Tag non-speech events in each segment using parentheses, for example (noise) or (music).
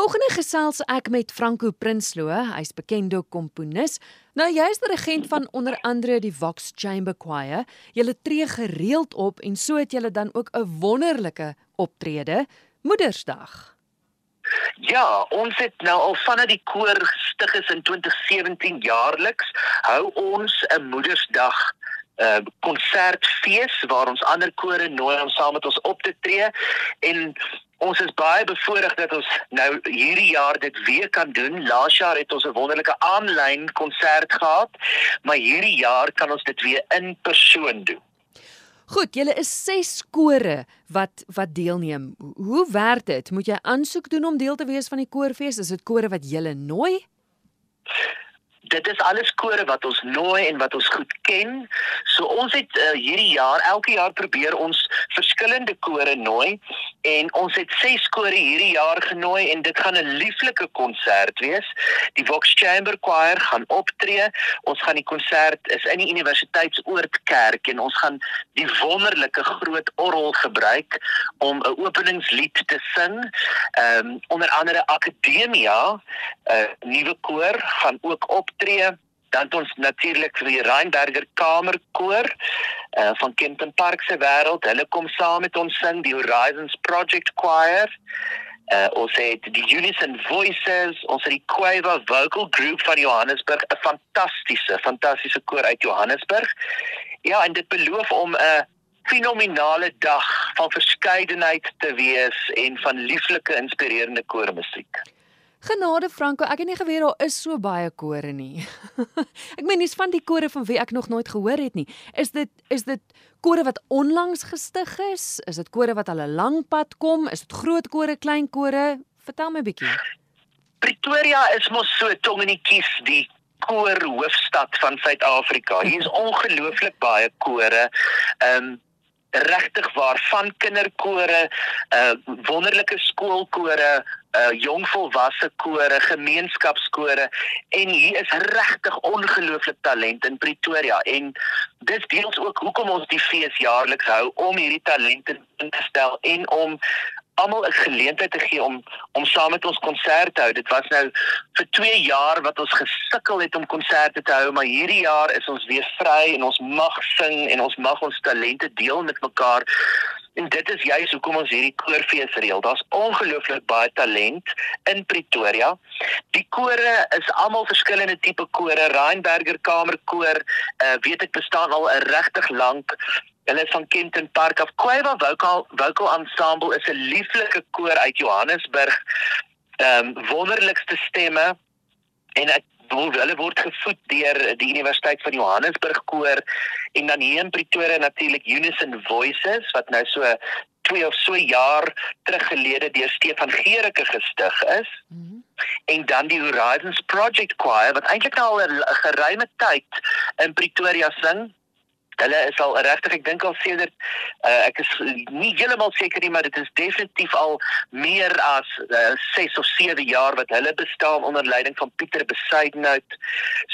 Volgende gesels ek met Franco Prinsloo, hy's bekende komponis. Nou jy's die regent van onder andere die Vox Chamber Choir. Julle tree gereeld op en so het julle dan ook 'n wonderlike optrede Moedersdag. Ja, ons het nou al vanaf die koor gestig is in 2017 jaarliks hou ons 'n Moedersdag uh konsertfees waar ons ander kore nooi om saam met ons op te tree en Ons is baie bevoorreg dat ons nou hierdie jaar dit weer kan doen. Laas jaar het ons 'n wonderlike aanlyn konsert gehad, maar hierdie jaar kan ons dit weer in persoon doen. Goed, julle is 6 kore wat wat deelneem. Hoe werk dit? Moet jy aansoek doen om deel te wees van die koorfees? Is dit kore wat julle nooi? Dit is alles kore wat ons nooi en wat ons goed ken. So ons het uh, hierdie jaar elke jaar probeer ons verskillende kore nooi en ons het ses kore hierdie jaar genooi en dit gaan 'n lieflike konsert wees. Die Vox Chamber Choir gaan optree. Ons gaan die konsert is in die Universiteitsoord Kerk en ons gaan die wonderlike groot orgel gebruik om 'n openingslied te sing. Ehm um, onder andere Akademia, 'n uh, nuwe koor gaan ook op optree dan het ons natuurlik vir die Rheinberger Kamerkoor uh, van Kempton Park se wêreld. Hulle kom saam met ons sing die Horizons Project Choir. Uh, ons het die Unison Voices, ons het die Quava Vocal Group van Johannesburg, 'n fantastiese, fantastiese koor uit Johannesburg. Ja, en dit beloof om 'n fenominale dag van verskeidenheid te wees en van lieflike inspirerende koormusiek. Genade Franco, ek het nie geweet daar is so baie kore nie. (laughs) ek meen dis van die kore van wie ek nog nooit gehoor het nie. Is dit is dit kore wat onlangs gestig is? Is dit kore wat al 'n lang pad kom? Is dit groot kore, klein kore? Vertel my 'n bietjie. Pretoria is mos so tong in die kies die koor hoofstad van Suid-Afrika. Hier is ongelooflik baie kore. Ehm um, regtig waar van kinderkore, uh wonderlike skoolkore, uh jong volwasse kore, gemeenskapskore en hier is regtig ongelooflik talent in Pretoria. En dis deels ook hoekom ons die fees jaarliks hou om hierdie talente in te stel en om almal 'n geleentheid te gee om om saam met ons konsert te hou. Dit was nou vir 2 jaar wat ons gesukkel het om konserte te hou, maar hierdie jaar is ons weer vry en ons mag sing en ons mag ons talente deel met mekaar. En dit is juist hoekom ons hierdie koorfees reël. Daar's ongelooflik baie talent in Pretoria. Die kore is almal verskillende tipe kore. Rheinberger Kamerkoor, uh, weet ek bestaan al 'n regtig lank Hulle is van Kenton Park af. Quava Vocal Vocal Ensemble is 'n lieflike koor uit Johannesburg. Ehm um, wonderlikste stemme en ek hulle word gevoed deur die Universiteit van Johannesburg koor en dan hier in Pretoria natuurlik Unison Voices wat nou so twee of so jaar terug gelede deur Stefan Gericke gestig is. Mm -hmm. En dan die Horizons Project Choir wat eintlik al 'n geruime tyd in Pretoria sing Hulle is al regtig, ek dink al sedert uh, ek is nie heeltemal seker nie, maar dit is definitief al meer as 6 uh, of 7 jaar wat hulle bestaan onder leiding van Pieter Besuidenhout.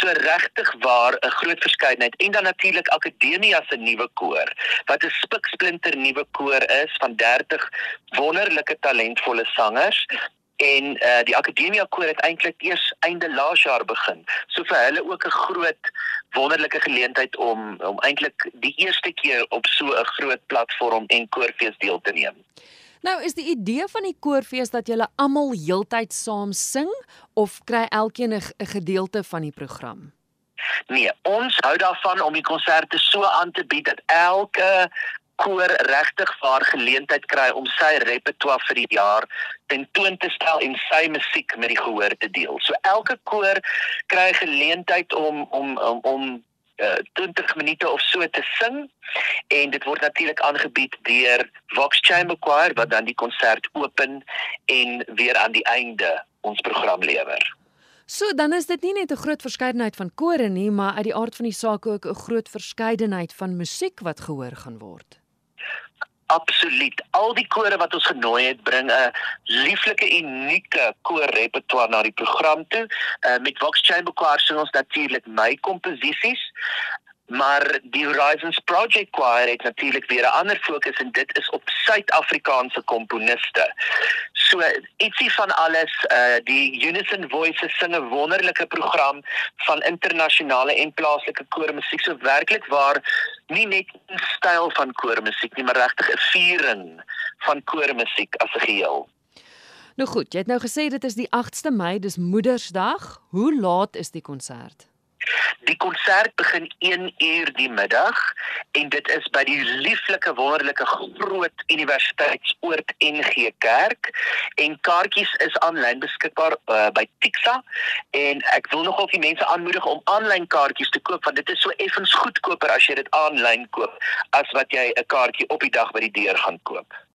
So regtig waar 'n groot verskeidenheid en dan natuurlik Akademia se nuwe koor wat 'n spiksplinter nuwe koor is van 30 wonderlike talentvolle sangers en uh, die akademia koor het eintlik eers einde laas jaar begin. So vir hulle ook 'n groot wonderlike geleentheid om om eintlik die eerste keer op so 'n groot platform en koorfees deel te neem. Nou is die idee van die koorfees dat julle almal heeltyd saam sing of kry elkeen 'n gedeelte van die program? Nee, ons hou daarvan om die konserte so aan te bied dat elke koor regtig vaar geleentheid kry om sy repertoire vir die jaar tentoon te stel en sy musiek met die gehoor te deel. So elke koor kry geleentheid om om om om uh, 20 minute of so te sing en dit word natuurlik aangebied deur Vox Chamber Choir wat dan die konsert open en weer aan die einde ons program lewer. So dan is dit nie net 'n groot verskeidenheid van kore nie, maar uit die aard van die saak ook 'n groot verskeidenheid van musiek wat gehoor gaan word. Absoluut. Al die kore wat ons genooi het, bring 'n lieflike unieke koorrepertoire na die program toe. Uh met Vox Chamber Choir sing ons natuurlik my komposisies. maar die Horizons Project Choir het natuurlik weer 'n ander fokus en dit is op Suid-Afrikaanse komponiste. So ietsie van alles, uh die Unison Voices sing 'n wonderlike program van internasionale en plaaslike koormusiek. So werklik waar nie net 'n styl van koormusiek nie, maar regtig 'n viering van koormusiek as 'n geheel. Nou goed, jy het nou gesê dit is die 8ste Mei, dis Moedersdag. Hoe laat is die konsert? Die konsert begin 1 uur die middag en dit is by die lieflike wonderlike groot universiteitsoord NG Kerk en kaartjies is aanlyn beskikbaar uh, by Tixa en ek wil nogal vir mense aanmoedig om aanlyn kaartjies te koop want dit is so effens goedkoper as jy dit aanlyn koop as wat jy 'n kaartjie op die dag by die deur gaan koop.